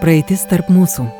Praeitis tarp mūsų.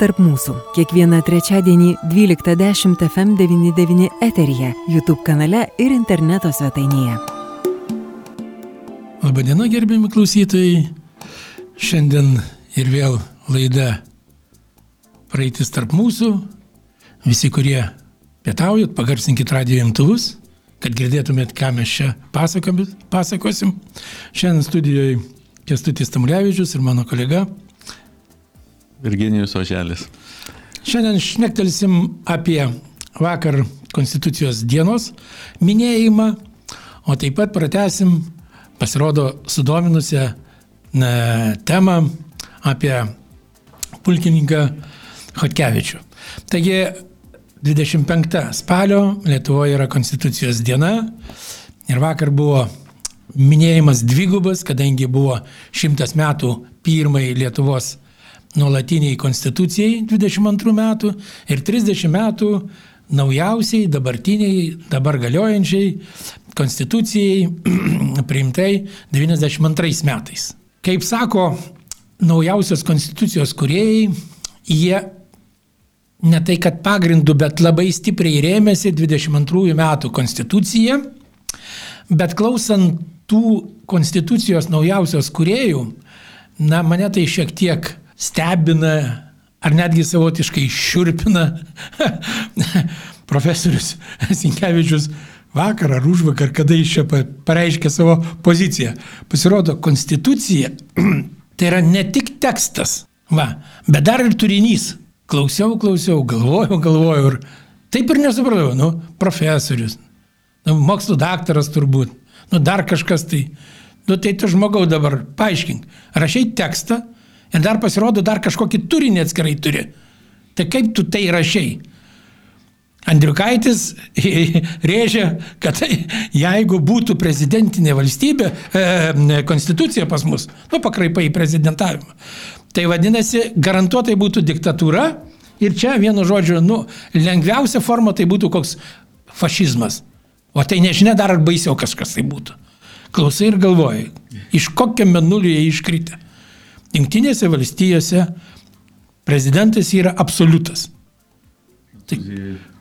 tarp mūsų. Kiekvieną trečiadienį 12.10 FM99 eteryje, YouTube kanale ir interneto svetainėje. Labadiena, gerbimi klausytojai. Šiandien ir vėl laida Praeitis tarp mūsų. Visi, kurie pietaujat, pagarsinkit radio imtuvus, kad girdėtumėt, ką mes čia pasakosim. Šiandien studijoje Kestutis Tamulevičius ir mano kolega Virginijus Oželis. Šiandien šnektelsim apie vakar Konstitucijos dienos minėjimą, o taip pat pratesim, pasirodo, sudominusią temą apie pulkininką Hotkevičių. Taigi 25 spalio Lietuvoje yra Konstitucijos diena ir vakar buvo minėjimas dvigubas, kadangi buvo šimtas metų pirmai Lietuvos nuolatiniai konstitucijai 22 metų ir 30 metų naujausiai, dabartiniai, dabar galiojančiai konstitucijai priimtai 92 metais. Kaip sako naujausios konstitucijos kuriejai, jie ne tai kad pagrindų, bet labai stipriai rėmėsi 22 metų konstituciją, bet klausant tų konstitucijos naujausios kuriejų, na mane tai šiek tiek stebina ar netgi savotiškai šiurpina profesorius Sinkevičius vakar ar už vakar, kada jis čia pareiškė savo poziciją. Pasirodo, konstitucija tai yra ne tik tekstas, va, bet dar ir turinys. Klausiau, klausiau, galvojau, galvojau ir taip ir nesupratau, nu, profesorius, nu, mokslo daktaras turbūt, nu, dar kažkas tai. Nu, tai tu žmogau dabar paaiškink, rašai tekstą, Ir dar pasirodo, dar kažkokį turinį atskirai turi. Tai kaip tu tai rašiai? Andriukaitis rėžia, kad jeigu būtų prezidentinė valstybė, e, konstitucija pas mus, nu pakraipai į prezidentavimą, tai vadinasi, garantuotai būtų diktatūra ir čia vienu žodžiu, nu, lengviausia forma tai būtų koks fašizmas. O tai nežinia dar ar baisiau kažkas tai būtų. Klausai ir galvoji, iš kokio menulio jie iškritę. Junktinėse valstijose prezidentas yra absoliutas. Tai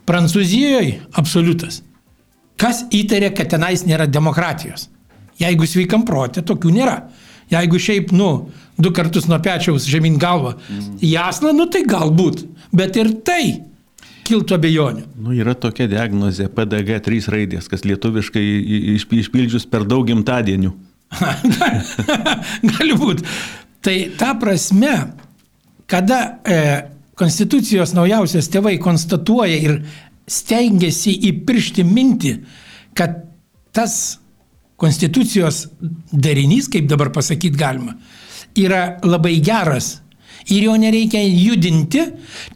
Prancūzijoje absoliutas. Kas įtarė, kad tenais nėra demokratijos? Jeigu sveikam protė, tokių nėra. Jeigu šiaip, nu, du kartus nuo pečiaus žemyn galva, mm. jasna, nu tai galbūt. Bet ir tai kiltų abejonių. Nu, yra tokia diagnozė PDG 3 raidės, kas lietuviškai išpildžius per daug gimtadienių. Gali būti. Tai ta prasme, kada e, Konstitucijos naujausias tėvai konstatuoja ir stengiasi įpiršti mintį, kad tas Konstitucijos darinys, kaip dabar pasakyti galima, yra labai geras ir jo nereikia judinti,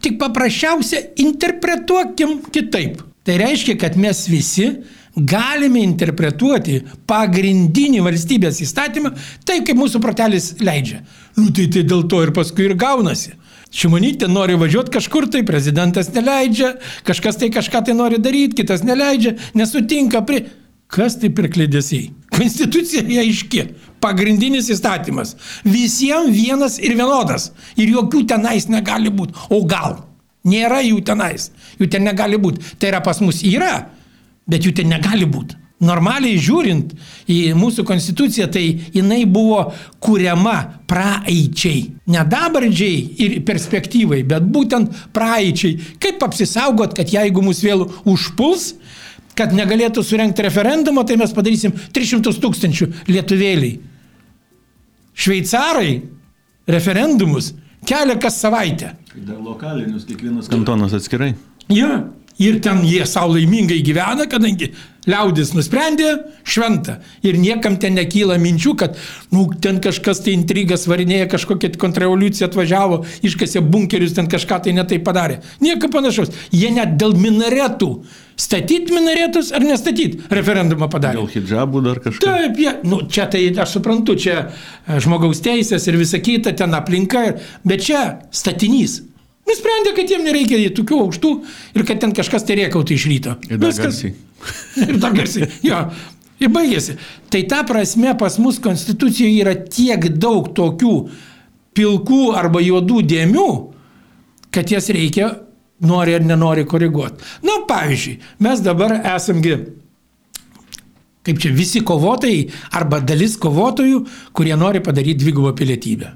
tik paprasčiausia interpretuokim kitaip. Tai reiškia, kad mes visi galime interpretuoti pagrindinį valstybės įstatymą taip, kaip mūsų protelis leidžia. Nu, tai, tai dėl to ir paskui ir gaunasi. Šimonytė nori važiuoti kažkur, tai prezidentas neleidžia, kažkas tai kažką tai nori daryti, kitas neleidžia, nesutinka prie... Kas tai per klėdėsiai? Konstitucija aiški, pagrindinis įstatymas. Visiems vienas ir vienodas. Ir jokių tenais negali būti. O gal? Nėra jų tenais. Jų ten negali būti. Tai yra pas mus yra, bet jų ten negali būti. Normaliai žiūrint į mūsų konstituciją, tai jinai buvo kuriama praeičiai. Ne dabarčiai ir perspektyvai, bet būtent praeičiai. Kaip apsisaugot, kad jeigu mus vėl užpuls, kad negalėtų surenkti referendumo, tai mes padarysim 300 tūkstančių lietuvėliai. Šveicarai referendumus kelia kas savaitę. Dar lokalinius kiekvienas kantonas atskirai. Ja, Ir ten jie savo laimingai gyvena, kadangi liaudis nusprendė šventą. Ir niekam ten nekyla minčių, kad, nu, ten kažkas tai intrigas varinėja, kažkokia kontrrevoliucija atvažiavo, iškasė bunkerius, ten kažką tai netai padarė. Nieko panašaus. Jie net dėl minaretų. Statyti minaretus ar nestatyti referendumą padarė. Dėl hijabų dar kažką. Taip, jie, nu, čia tai aš suprantu, čia e, žmogaus teisės ir visa kita, ten aplinka, bet čia statinys. Nusprendė, kad jiem nereikia tokių aukštų ir kad ten kažkas tai riekautų iš ryto. Ir dar Viskas. garsiai. ir dar garsiai. Jo. Ir baigėsi. Tai ta prasme pas mus konstitucijoje yra tiek daug tokių pilkų arba juodų dėmių, kad jas reikia, nori ar nenori koreguoti. Na, pavyzdžiui, mes dabar esamgi, kaip čia, visi kovotojai arba dalis kovotojų, kurie nori padaryti dvigubą pilietybę.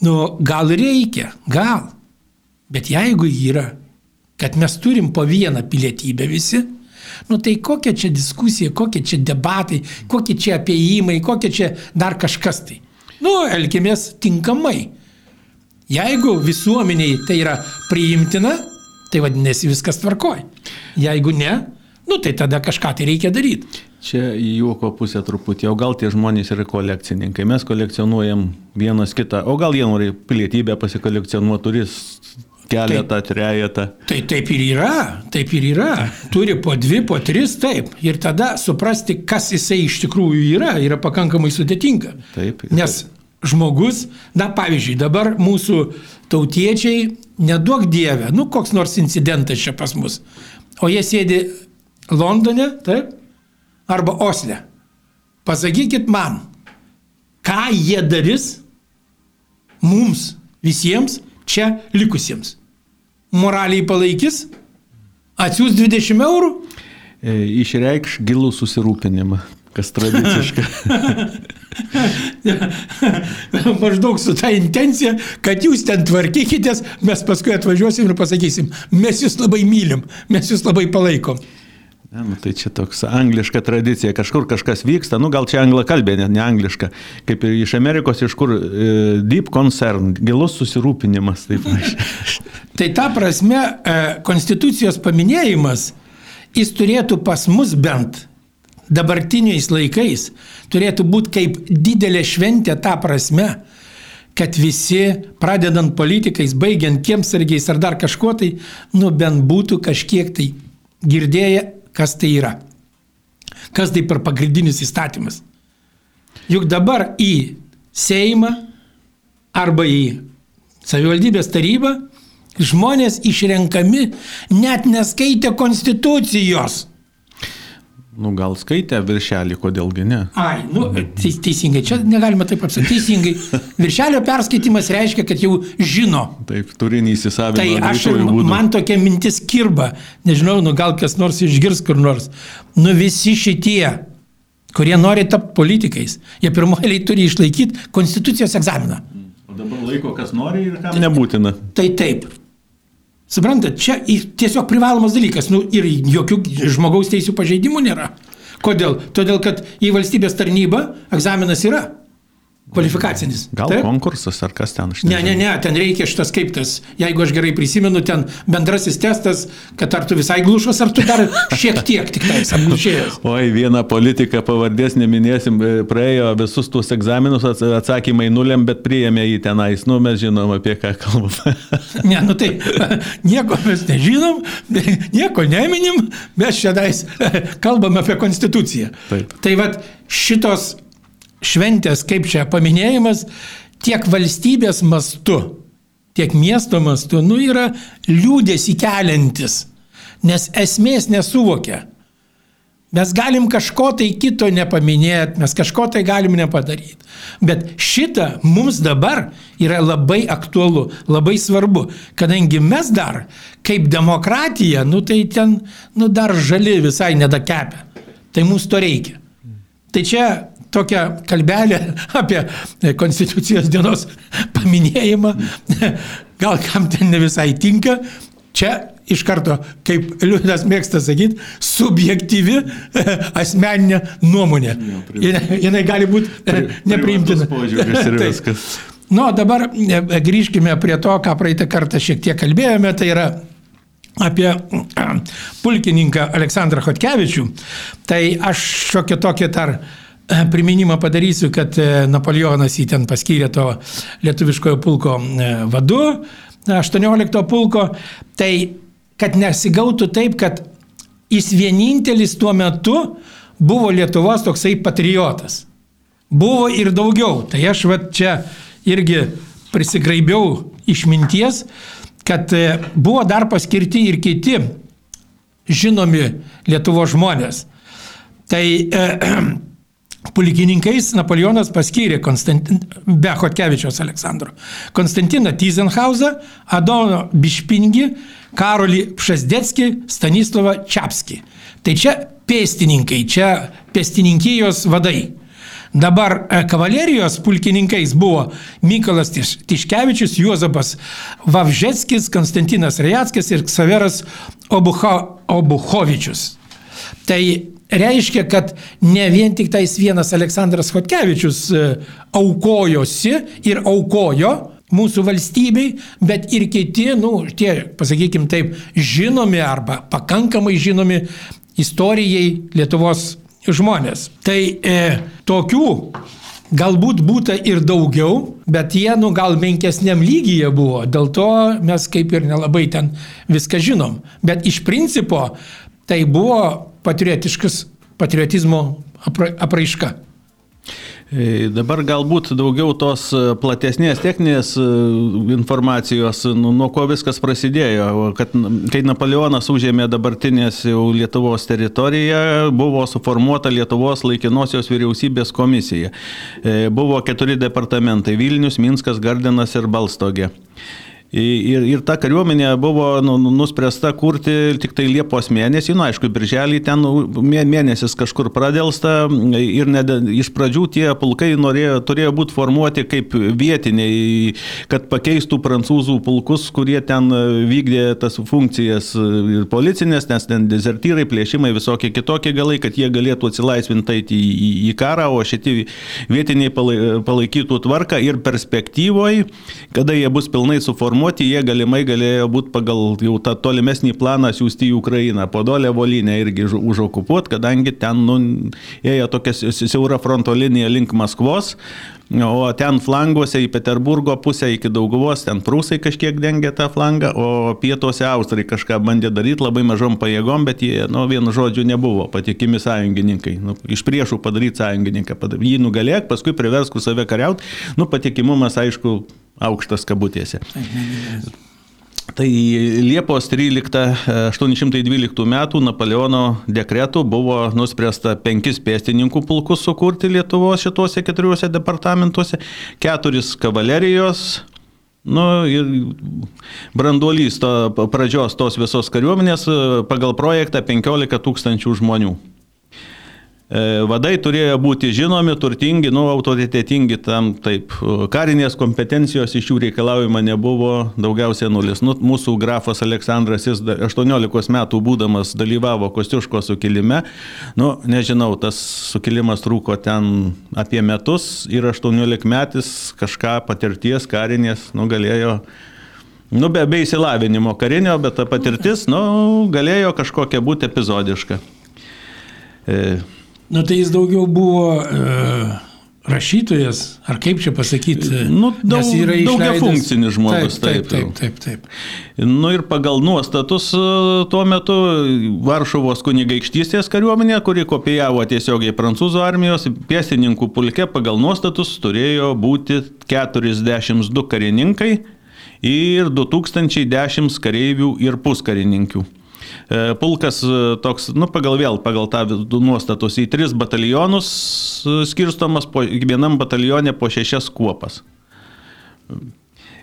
Nu, gal reikia, gal. Bet jeigu yra, kad mes turim po vieną pilietybę visi, nu tai kokia čia diskusija, kokie čia debatai, kokie čia apieimai, kokie čia dar kažkas tai. Nu, elkimės tinkamai. Jeigu visuomeniai tai yra priimtina, tai vadinasi viskas tvarkoj. Jeigu ne, nu tai tada kažką tai reikia daryti. Čia į juoko pusę truputį, o gal tie žmonės yra kolekcininkai. Mes kolekcionuojam vienas kitą, o gal jie nori pilietybę pasikolekcionuoti, turi keletą, trejetą. Tai taip ir yra, taip ir yra. Turi po dvi, po tris, taip. Ir tada suprasti, kas jisai iš tikrųjų yra, yra pakankamai sudėtinga. Taip. Nes žmogus, na pavyzdžiui, dabar mūsų tautiečiai, nedaug dievę, nu koks nors incidentas čia pas mus, o jie sėdi Londone, taip, arba Osle. Pasakykit man, ką jie darys mums visiems čia likusiems. Moraliai palaikys, atsiūs 20 eurų, E, Išreikš gilų susirūpinimą, kas tradiciškai. maždaug su ta intencija, kad jūs ten tvarkykitės, mes paskui atvažiuosim ir pasakysim, mes jūs labai mylim, mes jūs labai palaikom. Ne, nu, tai čia toks angliška tradicija, kažkur kažkas vyksta, nu gal čia angla kalbė, ne, ne angliška, kaip ir iš Amerikos, iš kur e, deep concern, gilus susirūpinimas. Taip, Tai ta prasme, e, konstitucijos paminėjimas, jis turėtų pas mus bent dabartiniais laikais, turėtų būti kaip didelė šventė ta prasme, kad visi, pradedant politikais, baigiant kiemsargiais ar dar kažkuo tai, nu bent būtų kažkiek tai girdėję, kas tai yra. Kas tai per pagrindinis įstatymas. Juk dabar į Seimą arba į savivaldybės tarybą žmonės išrenkami net neskaitę konstitucijos. Nu gal skaitė viršelį, kodėlgi ne. Ai, nu, teis, teisingai, čia negalima taip apsakyti. Teisingai. Viršelio perskaitimas reiškia, kad jau žino. Taip, turinį įsisavino. Tai aš man tokia mintis kirba. Nežinau, nu gal kas nors išgirs kur nors. Nu visi šitie, kurie nori tapti politikais, jie pirmoji turi išlaikyti konstitucijos egzaminą. O dabar laiko, kas nori ir kam nebūtina. Tai taip. Suprantat, čia tiesiog privalomas dalykas. Nu, ir jokių žmogaus teisų pažeidimų nėra. Kodėl? Todėl, kad į valstybės tarnybą egzaminas yra kvalifikacinis. Gal Taip? konkursas ar kas ten aš Ne, ne, ne, ten reikia šitas kaip tas, jeigu aš gerai prisimenu, ten bendrasis testas, kad ar tu visai glušas, ar tu dar šiek tiek tik tais apglušėjęs. Oi, vieną politiką pavardės neminėsim, e, praėjo visus tuos egzaminus, ats- atsakymai nuliam, bet priėmė jį tenais. Nu, mes žinom, apie ką kalbame. Ne, nu tai nieko mes nežinom, nieko neminim, mes šiandien kalbame apie konstituciją. Taip. Tai vad šitos šventės, kaip čia paminėjimas, tiek valstybės mastu, tiek miesto mastu, nu yra liūdėsi keliantis, nes esmės nesuvokia. Mes galim kažko tai kito nepaminėti, mes kažko tai galim nepadaryti. Bet šita mums dabar yra labai aktualu, labai svarbu, kadangi mes dar, kaip demokratija, nu tai ten, nu dar žali visai nedakepę. Tai mums to reikia. Tai čia tokia kalbelė apie Konstitucijos dienos paminėjimą, gal kam ten ne visai tinka, čia iš karto, kaip Liūdas mėgsta sakyti, subjektyvi asmeninė nuomonė. Jis gali būti nepriimtina. Viskas. Nu, dabar e, grįžkime prie to, ką praeitą kartą šiek tiek kalbėjome, tai yra apie pulkininką Aleksandrą Hotkevičių, tai aš šiokią tokią tar priminimą padarysiu, kad Napoleonas jį ten paskyrė to lietuviškojo pulko vadu, 18 pulko, tai kad nesigautų taip, kad jis vienintelis tuo metu buvo Lietuvos toksai patriotas. Buvo ir daugiau. Tai aš va čia irgi prisigraibiau išminties, kad e, buvo dar paskirti ir kiti žinomi Lietuvo žmonės. Tai e, pulkininkais Napoleonas paskyrė Konstantin, be Hotkevičios Aleksandro. Konstantiną Tyzenhauzą, Adono Bišpingį, Karolį Pšasdetskį, Stanislavą Čiapskį. Tai čia pėstininkai, čia pėstininkijos vadai. Dabar e, kavalerijos pulkininkais buvo Mykolas Tiš, Tiškevičius, Juozapas Vavžetskis, Konstantinas Rejatskis ir Ksaveras Obucho, Obuchovičius. Tai reiškia, kad ne vien tik tais vienas Aleksandras Hotkevičius e, aukojosi ir aukojo mūsų valstybei, bet ir kiti, nu, tie, pasakykime taip, žinomi arba pakankamai žinomi istorijai Lietuvos žmonės. Tai e, tokių galbūt būta ir daugiau, bet jie, nu, gal menkesniam lygyje buvo, dėl to mes kaip ir nelabai ten viską žinom. Bet iš principo tai buvo patriotiškas patriotizmo apra, apraiška. E, dabar galbūt daugiau tos e, platesnės techninės e, informacijos, nu, nuo ko viskas prasidėjo. Kad, kai Napoleonas užėmė dabartinės jau Lietuvos teritoriją, buvo suformuota Lietuvos laikinosios vyriausybės komisija. Buvo keturi departamentai - Vilnius, Minskas, Gardinas ir Balstogė. Ir, ir ta kariuomenė buvo nu, nu, nuspręsta kurti tik tai Liepos mėnesį, nu aišku, birželį ten mėnesis kažkur pradėlsta ir ne, iš pradžių tie pulkai norėjo, turėjo būti formuoti kaip vietiniai, kad pakeistų prancūzų pulkus, kurie ten vykdė tas funkcijas ir policinės, nes ten dezertyrai, plėšimai, visokie kitokie galai, kad jie galėtų atsilaisvinti į, į, į karą, o šitie vietiniai palaikytų tvarką. Ir perspektyvoje, kada jie bus pilnai suformuoti formuoti, jie galimai galėjo būti pagal jau tą tolimesnį planą siūsti į Ukrainą. Podolę Volinę irgi užokupuoti, kadangi ten nu, ėjo tokia siaura fronto linija link Maskvos. O ten flanguose į Peterburgo pusę iki Dauguvos, ten prūsai kažkiek dengė tą flangą, o pietuose austrai kažką bandė daryti labai mažom pajėgom, bet jie, nu, vienu žodžiu, nebuvo patikimi sąjungininkai. Nu, iš priešų padaryti sąjungininką, jį nugalėk, paskui priversk save kariauti. Nu, patikimumas, aišku, aukštas kabutėse. Tai Liepos 13 812 metų Napoleono dekretų buvo nuspręsta penkis pėstininkų pulkus sukurti Lietuvos šituose keturiuose departamentuose, keturis kavalerijos, Nu ir branduolys to pradžios tos visos kariuomenės pagal projektą 15 tūkstančių žmonių. E, vadai turėjo būti žinomi, turtingi, nu, autoritetingi tam taip. Karinės kompetencijos iš jų reikalaujama nebuvo daugiausiai nulis. Nu, mūsų grafas Aleksandras, jis 18 metų būdamas dalyvavo Kostiuško sukilime. Nu, nežinau, tas sukilimas trūko ten apie metus ir 18 metis kažką patirties karinės, nu, galėjo Nu, be, be įsilavinimo karinio, bet ta patirtis, nu, galėjo kažkokia būti epizodiška. E, Nu tai jis daugiau buvo uh, rašytojas, ar kaip čia pasakyti, nu, daug, daugia funkcinis žmogus. Taip, taip, taip, taip, taip. Nu ir pagal nuostatus e, tuo metu Varšuvos kunigaikštystės kariuomenė, kuri kopijavo tiesiogiai prancūzų armijos, pėstininkų pulke pagal nuostatus turėjo būti 42 karininkai ir 2010 kareivių ir puskarininkių. E, pulkas e, toks, nu, pagal vėl, pagal tą nuostatus į tris batalionus e, skirstomas, po, vienam batalionė po šešias kuopas.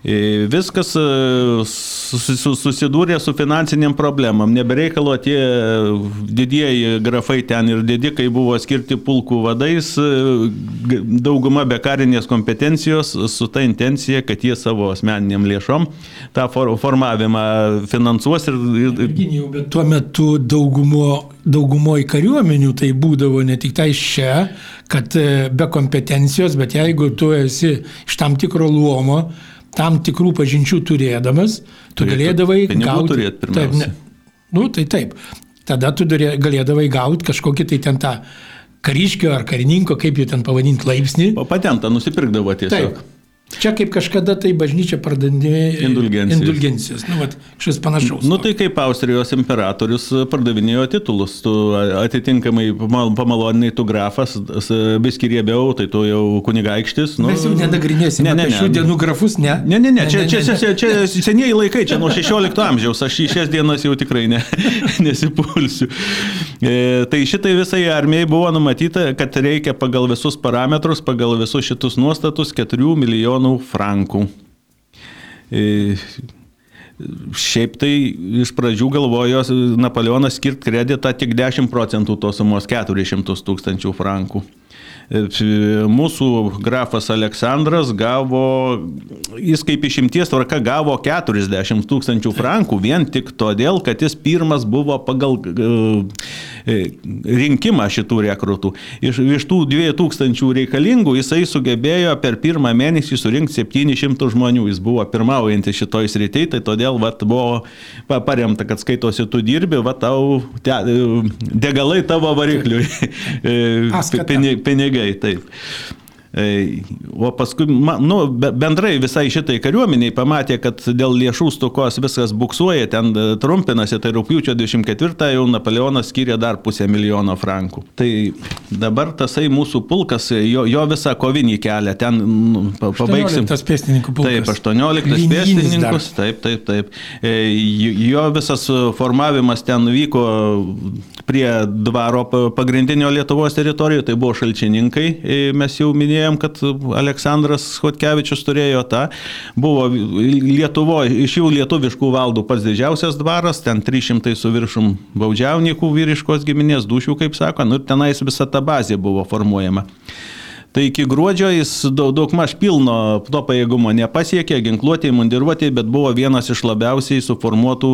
E, viskas e, susidūrė su finansiniam problemam. Nebereikalo tie didieji grafai ten ir didikai buvo skirti pulkų vadais, e, dauguma be karinės kompetencijos su ta intencija, kad jie savo asmeniniam lėšom tą formavimą finansuos. Ir, ir... Virginijau, bet tuo metu daugumo, daugumoje kariuomenių tai būdavo ne tik tai čia, kad be kompetencijos, bet jeigu tu esi iš tam tikro luomo, tam tikrų pažinčių turėdamas, tu Turėtų, galėdavai gauti. Turėt, taip, ne, Nu, tai taip. Tada tu turė, galėdavai gauti kažkokį tai ten tą kariškio ar karininko, kaip jų ten pavadinti, laipsnį. O patentą nusipirkdavo tiesiog. Taip. Čia kaip kažkada tai bažnyčia pardavinėjo Indulgencijas. indulgencijas. Nu, vat, kažkas panašaus. Nu tai kaip Austrijos imperatorius pardavinėjo titulus, tu atitinkamai pamal- pamaloniniai tu grafas, biski riebiau, tai tu jau kunigaikštis. Nu, Mes jau nenagrinėsime Ne, ne, apie šių ne. dienų grafus, ne? Ne, ne, ne, čia, čia, čia, čia senieji laikai, čia nuo 16 amžiaus, aš į šias dienas jau tikrai ne, nesipulsiu. E, tai šitai visai armijai buvo numatyta, kad reikia pagal visus parametrus, pagal visus šitus nuostatus 4 milijonų frankų. E, Šiaip tai iš pradžių galvojo Napoleonas skirti kreditą tik 10 procentų tos sumos 400 tūkstančių frankų. E, Mūsų grafas Aleksandras gavo, jis kaip išimties tvarka gavo 40 tūkstančių frankų vien tik todėl, kad jis pirmas buvo pagal e, rinkimą šitų rekrutų. Iš, iš tų 2000 reikalingų jisai sugebėjo per pirmą mėnesį surinkti 700 žmonių. Jis buvo pirmaujantis šitoj srityje, tai todėl vat, buvo pa- paremta, kad skaitosi tu dirbi, va tau te, degalai tavo varikliui. E, Pinigai, taip. O paskui, nu, be- bendrai visai šitai kariuomeniai pamatė, kad dėl lėšų stokos viskas buksuoja, ten e, trumpinasi, tai rūpiučio 24 jau Napoleonas skiria dar pusę milijono frankų. Tai dabar tasai mūsų pulkas, jo, jo visą kovinį kelią, ten nu, pa- pabaigsim. Tas pėstininkų pulkas. Taip, 18 Linijinis pėstininkus, dar. taip, taip, taip. E, Jo visas formavimas ten vyko prie dvaro pa- pagrindinio Lietuvos teritorijoje, tai buvo šalčininkai, E, mes jau minėjom, kad Aleksandras Hotkevičius turėjo tą. Buvo Lietuvoje, iš jų lietuviškų valdų pats didžiausias dvaras, ten 300 su viršum baudžiauninkų vyriškos giminės dušių, kaip sako, nu ir tenais visa ta bazė buvo formuojama. Tai iki gruodžio jis daug, daug maž pilno to pajėgumo nepasiekė, ginkluotė, mundiruotė, bet buvo vienas iš labiausiai suformuotų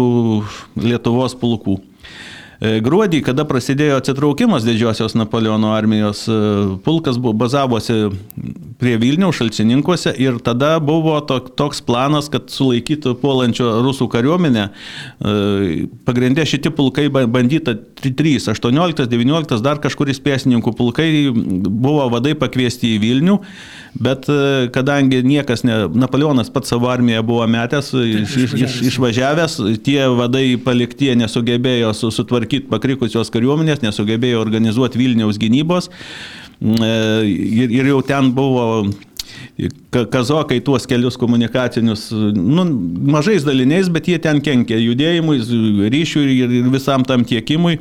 Lietuvos pulkų. E, Gruodį, kada prasidėjo atsitraukimas didžiosios Napoleono armijos, e, pulkas buvo bazavosi prie Vilniaus šalčininkuose ir tada buvo tok- toks planas, kad sulaikytų puolančio rusų kariuomenę. E, Pagrindė šitie pulkai ba- bandyta 3, 18, 19, dar kažkuris pėsininkų pulkai buvo vadai pakviesti į Vilnių, bet e, kadangi niekas, ne, Napoleonas pats savo armiją buvo metęs, iš, iš, iš, išvažiavęs, tie vadai palikti jie nesugebėjo su- sutvarkyti pakrikusios kariuomenės, nesugebėjo organizuoti Vilniaus gynybos. Mm, e, ir, ir jau ten buvo kazokai tuos kelius komunikacinius, nu, mažais daliniais, bet jie ten kenkia judėjimui, ryšiui ir visam tam tiekimui.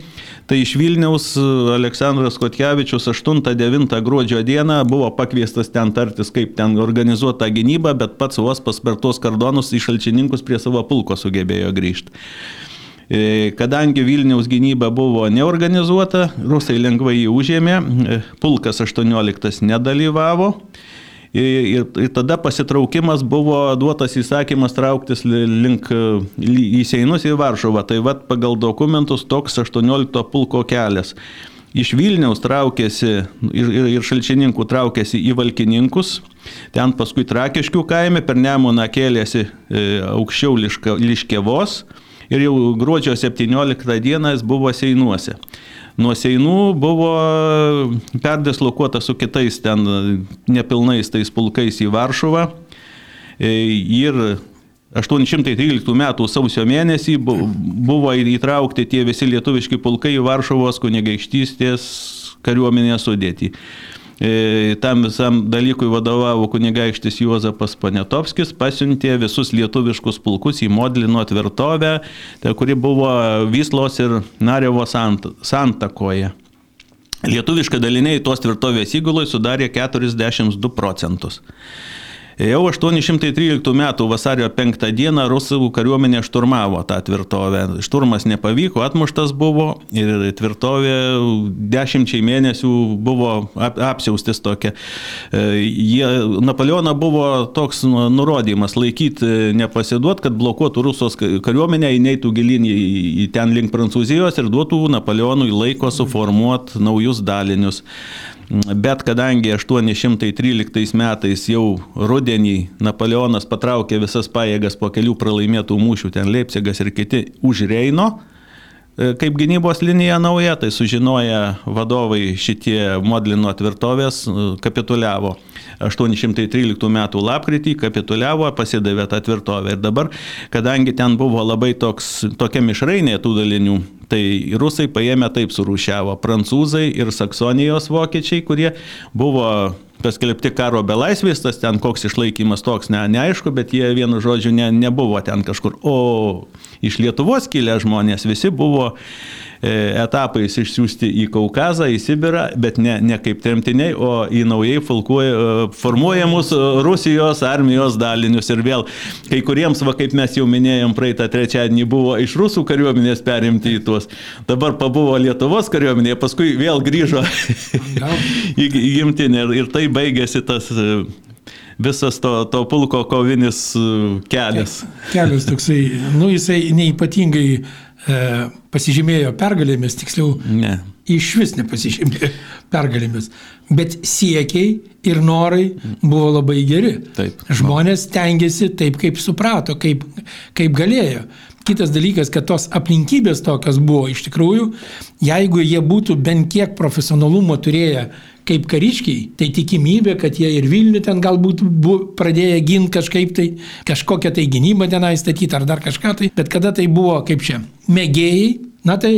Tai iš Vilniaus Aleksandras Kotkevičius 8-9 gruodžio dieną buvo pakviestas ten tartis, kaip ten organizuota gynyba, bet pats vos paspartos kardonus į šalčininkus prie savo pulko sugebėjo grįžti. E, Kadangi Vilniaus gynyba buvo neorganizuota, rusai lengvai jį užėmė, e, pulkas 18 nedalyvavo. Ir, ir, tada pasitraukimas buvo duotas įsakymas trauktis li- link e, į Seinus į Varšuvą. Tai vad pagal dokumentus toks 18 pulko kelias. Iš Vilniaus traukėsi ir, ir, ir šalčininkų traukėsi į Valkininkus, ten paskui Trakiškių kaime, per Nemuną kėlėsi e, aukščiau Liška, Liškėvos ir jau gruodžio 17 dieną jis buvo Seinuose. Nuo Seinų buvo perdislokuota su kitais ten nepilnais tais pulkais į Varšuvą E, ir 813 metų sausio mėnesį bu- buvo įtraukti tie visi lietuviški pulkai į Varšuvos kunigaikštystės kariuomenės sudėtį. E, Tam visam dalykui vadovavo kunigaikštis Juozapas Panetovskis, pasiuntė visus lietuviškus pulkus į Modlino tvirtovę, kuri buvo Vyslos ir Narevo sant, santakoje. Lietuviškai daliniai tos tvirtovės įgulai sudarė 42 procentus. Jau 813 m. vasario 5 d. rusų kariuomenė šturmavo tą tvirtovę. Šturmas nepavyko, atmuštas buvo ir tvirtovė dešimčiai mėnesių buvo ap apsiaustis tokia. E, Jie, Napoleono buvo toks nu- nurodymas laikyti, nepasiduot, kad blokuotų Rusos ka- kariuomenę, įneitų gilin į, į ten link Prancūzijos ir duotų Napoleonui laiko suformuoti naujus dalinius. Bet kadangi 813 metais jau rudenį Napoleonas patraukė visas pajėgas po kelių pralaimėtų mūšių, ten Leipzigas ir kiti už Reino, kaip gynybos linija nauja, tai sužinoję vadovai šitie Modlino tvirtovės e, kapituliavo. 813 m. lapkritį kapituliavo, pasidavė tą tvirtovę. Ir dabar, kadangi ten buvo labai toks, tokia mišrainė tų dalinių, tai rusai paėmė taip surūšiavo. Prancūzai ir Saksonijos vokiečiai, kurie buvo paskelbti karo belaisvės, tas ten koks išlaikymas toks ne, neaišku, bet jie vienu žodžiu ne, nebuvo ten kažkur. O iš Lietuvos kilę žmonės visi buvo etapais išsiųsti į Kaukazą, į Sibirą, bet ne, ne kaip tremtiniai, o į naujai e, formuojamus Rusijos armijos dalinius. Ir vėl kai kuriems, va, kaip mes jau minėjom, praeitą trečiadienį buvo iš rusų kariuomenės perimti į tuos. Dabar pabuvo Lietuvos kariuomenė, paskui vėl grįžo į, į gimtinę ir, ir tai baigėsi tas e, visas to, to pulko kovinis kelias. Kelias toksai, nu jisai neipatingai e, pasižymėjo pergalėmis, tiksliau, ne. iš vis nepasižymėjo pergalėmis. Bet siekiai ir norai buvo labai geri. Taip. Žmonės tengiasi taip, kaip suprato, kaip, kaip galėjo. Kitas dalykas, kad tos aplinkybės tokios buvo iš tikrųjų, jeigu jie būtų bent kiek profesionalumo turėję kaip kariškiai, tai tikimybė, kad jie ir Vilnių ten galbūt pradėjo ginti kažkaip tai, kažkokią tai gynybą tenai statyti ar dar kažką tai, bet kada tai buvo kaip čia, mėgėjai, na tai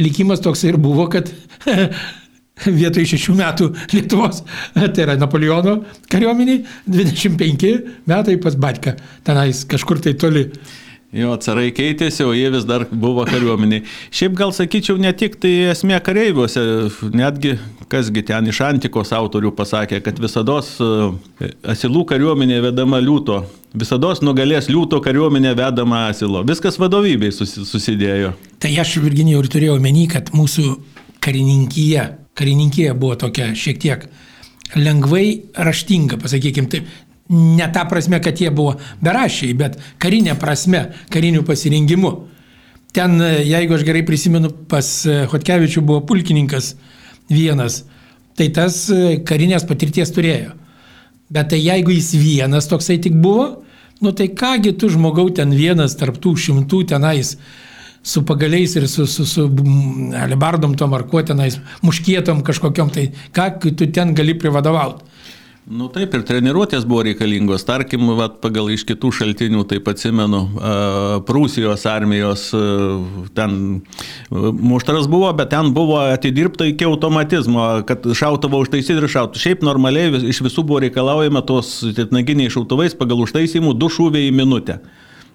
likimas toks ir buvo, kad vietoj šešių metų Lietuvos, tai yra Napoleono kariuomeniai, 25 metai pas Batką, tenais kažkur tai toli. Jo, carai keitėsi, o jie vis dar buvo kariuomeniai. Šiaip gal sakyčiau, ne tik tai esmė kareiviuose, netgi kasgi ten iš antikos autorių pasakė, kad visada e, asilų kariuomenė vedama liūto, visada nugalės liūto kariuomenė vedama asilo. Viskas vadovybei susidėjo. Tai aš Virginijau ir turėjau menį, kad mūsų karininkyje, karininkyje buvo tokia šiek tiek lengvai raštinga, pasakykime taip, ne ta prasme, kad jie buvo berašiai, bet karinė prasme, kariniu pasirengimu. Ten, jeigu aš gerai prisimenu, pas Hotkevičių buvo pulkininkas vienas, tai tas karinės patirties turėjo. Bet tai jeigu jis vienas toksai tik buvo, nu tai kągi tu žmogau ten vienas tarptų šimtų tenais su pagaliais ir su, su, su alebardom tom ar kuo tenais, muškietom kažkokiam, tai ką tu ten gali privadovauti. Nu taip, ir treniruotės buvo reikalingos. Tarkim, vat, pagal iš kitų šaltinių, taip atsimenu, Prūsijos armijos ten muštras buvo, bet ten buvo atidirbta iki automatizmo, kad šautuvą užtaisyti ir šautų. Šiaip normaliai iš visų buvo reikalaujama tos titnaginiai šautuvais pagal užtaisimų du šūviai į minutę.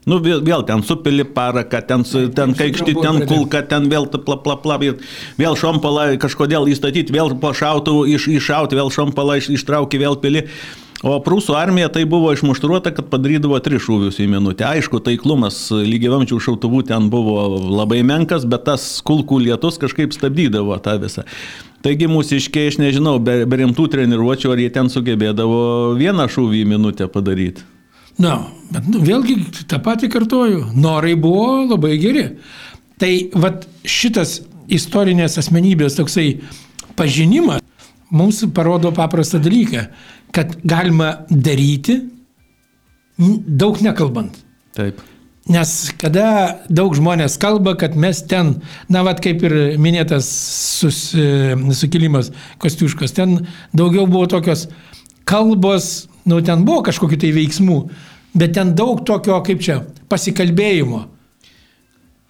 Nu, vėl, vėl ten supili paraką, ten, ten kaikšti, ten kulka, ten vėl pla, pla, pla, ir vėl šompalą kažkodėl įstatyti, vėl po šautų iš, iššauti, vėl šompalą iš, ištraukti, vėl pili. O prūsų armija tai buvo išmuštruota, kad padarydavo tris šūvius į minutę. Aišku, taiklumas lygiavamčių šautuvų ten buvo labai menkas, bet tas kulkų lietus kažkaip stabdydavo tą visą. Taigi mūsų iškiai, aš nežinau, be, be rimtų treniruočių, ar jie ten sugebėdavo vieną šūvį į minutę padaryti. Na, bet nu, vėlgi tą patį kartoju, norai buvo labai geri. Tai vat šitas istorinės asmenybės toksai pažinimas mums parodo paprastą dalyką, kad galima daryti daug nekalbant. Taip. Nes kada daug žmonės kalba, kad mes ten, na, vad kaip ir minėtas sus, e, sukilimas Kostiuškos, ten daugiau buvo tokios kalbos, nu, ten buvo kažkokiu tai veiksmų, bet ten daug tokio, kaip čia, pasikalbėjimo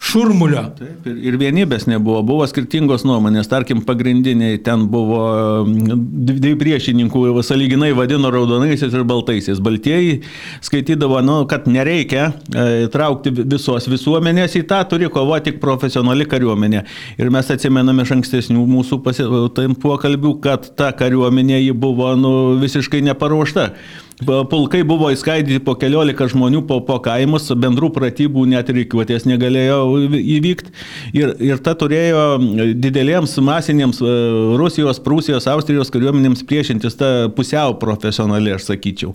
šurmulio. Taip, ir, ir vienybės nebuvo, buvo skirtingos nuomonės, tarkim, pagrindiniai ten buvo mm, dvi priešininkų, sąlyginai vadino raudonaisiais ir baltaisiais. Baltieji skaitydavo, nu, kad nereikia e, traukti visos visuomenės į tą, turi kovoti tik profesionali kariuomenė. Ir mes atsimename iš ankstesnių mūsų pokalbių, kad ta kariuomenė buvo nu, visiškai neparuošta. Pulkai buvo įskaidyti po keliolika žmonių po, po kaimus, bendrų pratybų net reikiuotės negalėjo įvykti. Ir, ir ta turėjo didelėms masinėms e, Rusijos, Prūsijos, Austrijos kariuomenėms priešintis tą pusiau profesionaliai, aš sakyčiau.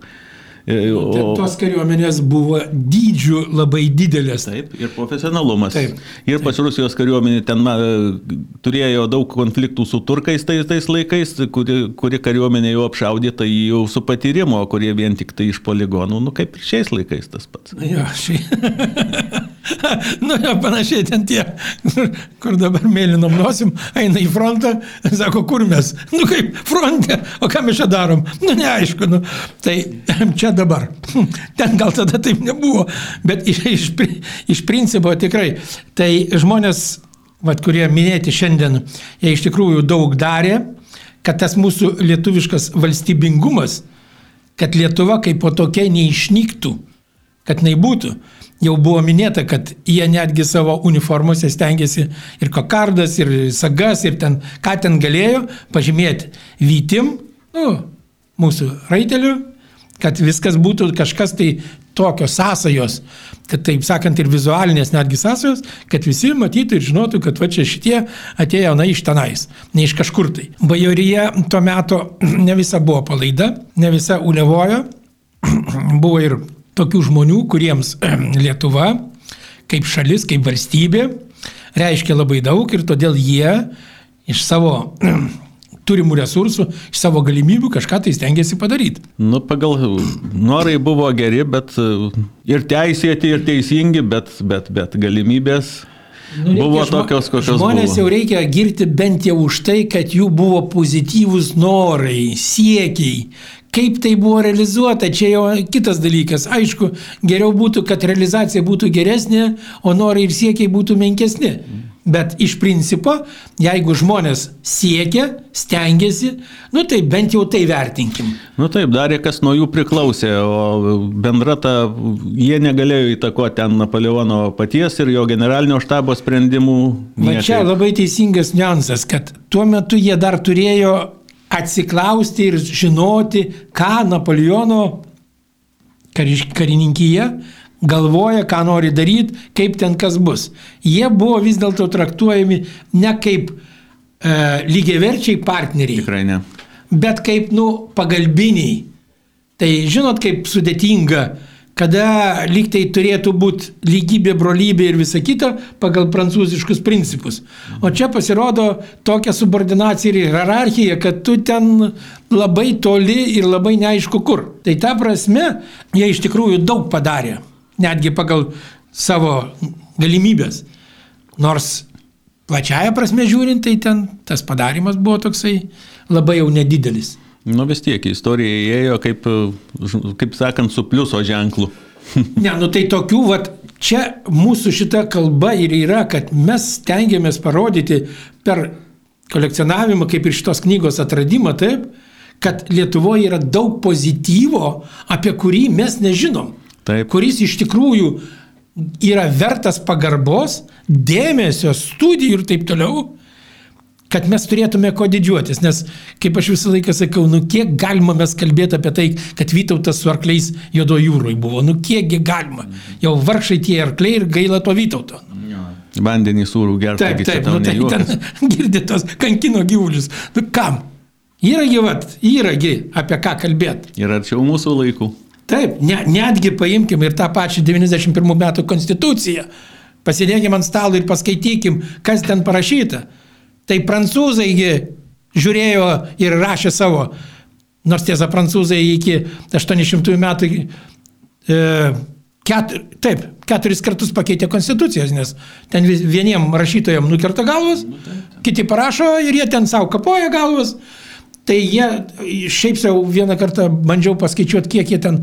E, o... Tos kariuomenės buvo dydžių labai didelės. Taip, ir profesionalumas. Taip, ir pas taip. Rusijos kariuomenė ten ma, turėjo daug konfliktų su turkais tais, tais laikais, kuri, kuri kariuomenė jau apšaudyta jau su patyrimo, kurie vien tik tai iš poligonų, nu kaip ir šiais laikais tas pats. Ja, šį... nu, jo, panašiai ten tie, kur dabar mėlynom nosim, eina į frontą, sako, kur mes? Nu, kaip fronte, o ką mes čia darom? Nu, neaišku, nu, tai čia dabar. Ten gal tada taip nebuvo, bet iš, iš, iš principo tikrai, tai žmonės, vat, kurie minėti šiandien, jie iš tikrųjų daug darė, kad tas mūsų lietuviškas valstybingumas, kad Lietuva kaip po tokia neišnyktų, kad jinai būtų. Jau buvo minėta, kad jie netgi savo uniformose stengiasi ir kokardas, ir sagas, ir ten, ką ten galėjo pažymėti vytim, nu, mūsų raiteliu, kad viskas būtų kažkas tai tokios sąsajos, kad taip sakant ir vizualinės netgi sąsajos, kad visi matytų ir žinotų, kad va čia šitie atėjo na iš tenais, ne iš kažkur tai. Bajorija tuo metu ne visa buvo palaida, ne visa ulevojo, buvo ir tokių žmonių, kuriems Lietuva kaip šalis, kaip valstybė reiškia labai daug ir todėl jie iš savo turimų resursų, iš savo galimybių kažką tai stengiasi padaryti. Nu, pagal norai buvo geri, bet ir teisėti, ir teisingi, bet, bet, bet galimybės Nu, buvo tokios, kokios žmonės buvo. jau reikia girti bent jau už tai, kad jų buvo pozityvūs norai, siekiai, Kaip tai buvo realizuota, čia jau kitas dalykas. Aišku, geriau būtų, kad realizacija būtų geresnė, o norai ir siekiai būtų menkesni. Bet iš principo, jeigu žmonės siekia, stengiasi, nu tai bent jau tai vertinkim. Nu taip, darė kas nuo jų priklausė, o bendra ta, jie negalėjo įtakoti ten Napoleono paties ir jo generalinio štabo sprendimų. Va čia labai teisingas niuansas, kad tuo metu jie dar turėjo atsiklausti ir žinoti, ką Napoleono karininkyje galvoja, ką nori daryti, kaip ten kas bus. Jie buvo vis dėlto traktuojami ne kaip e, lygiaverčiai partneriai. Tikrai ne. Bet kaip, nu, pagalbiniai. Tai žinot, kaip sudėtinga kada lygtai turėtų būti lygybė, brolybė ir visa kita pagal prancūziškus principus. O čia pasirodo tokia subordinacija ir hierarchija, kad tu ten labai toli ir labai neaišku kur. Tai ta prasme, jie iš tikrųjų daug padarė, netgi pagal savo galimybės. Nors plačiaja prasme žiūrint, tai ten tas padarimas buvo toksai labai jau nedidelis. Nu vis tiek, istorija įėjo, kaip, kaip sakant, su pliuso ženklu. ne, nu tai tokių, vat, čia mūsų šita kalba ir yra, kad mes stengiamės parodyti per kolekcionavimą, kaip ir šitos knygos atradimą, taip, kad Lietuvoje yra daug pozityvo, apie kurį mes nežinom. Taip. Kuris iš tikrųjų yra vertas pagarbos, dėmesio, studijų ir taip toliau kad mes turėtume ko didžiuotis, nes, kaip aš visą laiką sakau, nu kiek galima mes kalbėti apie tai, kad Vytautas su arkliais Jodo jūroje buvo, nu kiekgi galima, jau vargšai tie arkliai ir gaila to Vytauto. Vandenį sūrų gerti. Taip, taip, nu, tai ten girdėtos kankino gyvulius. Nu kam? Yragi, vat, yragi apie ką kalbėti. Ir arčiau mūsų laikų. Taip, ne, netgi paimkim ir tą pačią 91 metų konstituciją. Pasidėkim ant stalo ir paskaitykim, kas ten parašyta. Tai prancūzaigi žiūrėjo ir rašė savo, nors tiesa, prancūzai iki 800 metų, e, ket, taip, keturis kartus pakeitė konstitucijas, nes ten vieniem rašytojam nukerta galvas, kiti parašo ir jie ten savo kapoja galvas. Tai jie, šiaip jau vieną kartą bandžiau paskaičiuoti, kiek jie ten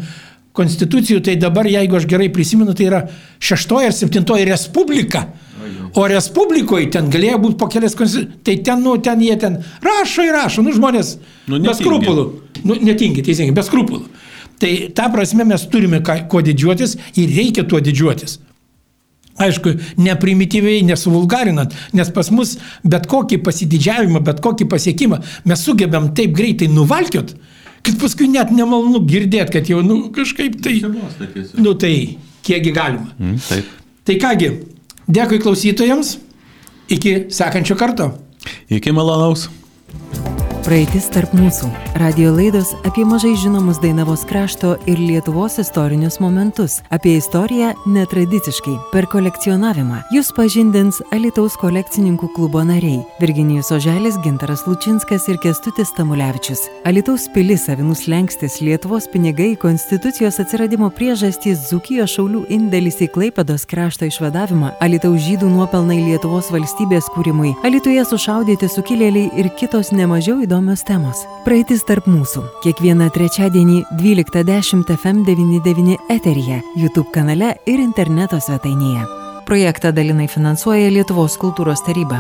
konstitucijų, tai dabar, jeigu aš gerai prisimenu, tai yra šeštoji ir septintoji respublika. O Respublikoje ten galėjo būti po kelias konstitucijos. Tai ten, nu, ten jie ten rašo ir rašo, nu, žmonės nu, be skrupulų. Nu, netingi, teisingai, be skrupulų. Tai tą prasme mes turime ką, kuo didžiuotis ir reikia tuo didžiuotis. Aišku, neprimityviai, nesuvulgarinant, nes pas mus bet kokį pasididžiavimą, bet kokį pasiekimą mes sugebėm taip greitai nuvalkiot, kad paskui net nemalonu girdėti, kad jau nu, kažkaip tai... Nu tai kiekgi galima. Mm, taip. Tai kągi, Dėkui klausytojams. Iki sekančio karto. Iki malonaus. Praeitis tarp mūsų. Radio laidos apie mažai žinomus Dainavos krašto ir Lietuvos istorinius momentus. Apie istoriją netradiciškai, per kolekcionavimą. Jūs pažindins Alitaus kolekcininkų klubo nariai - Virginijus Oželis, Gintaras Lučinskas ir Kestutis Tamulevičius. Alitaus pilis, Avinus Lenkstis, Lietuvos pinigai, Konstitucijos atsiradimo priežastys, Zukijos šaulių indėlis į Klaipados krašto išvadavimą, Alitaus žydų nuopelnai Lietuvos valstybės kūrimui, Alituje sušaudyti sukilėliai ir kitos nemažiau įdomios įdomios temos. Praeitis tarp mūsų. Kiekvieną trečiadienį 12.10 FM99 eteryje, YouTube kanale ir interneto svetainėje. Projektą dalinai finansuoja Lietuvos kultūros taryba.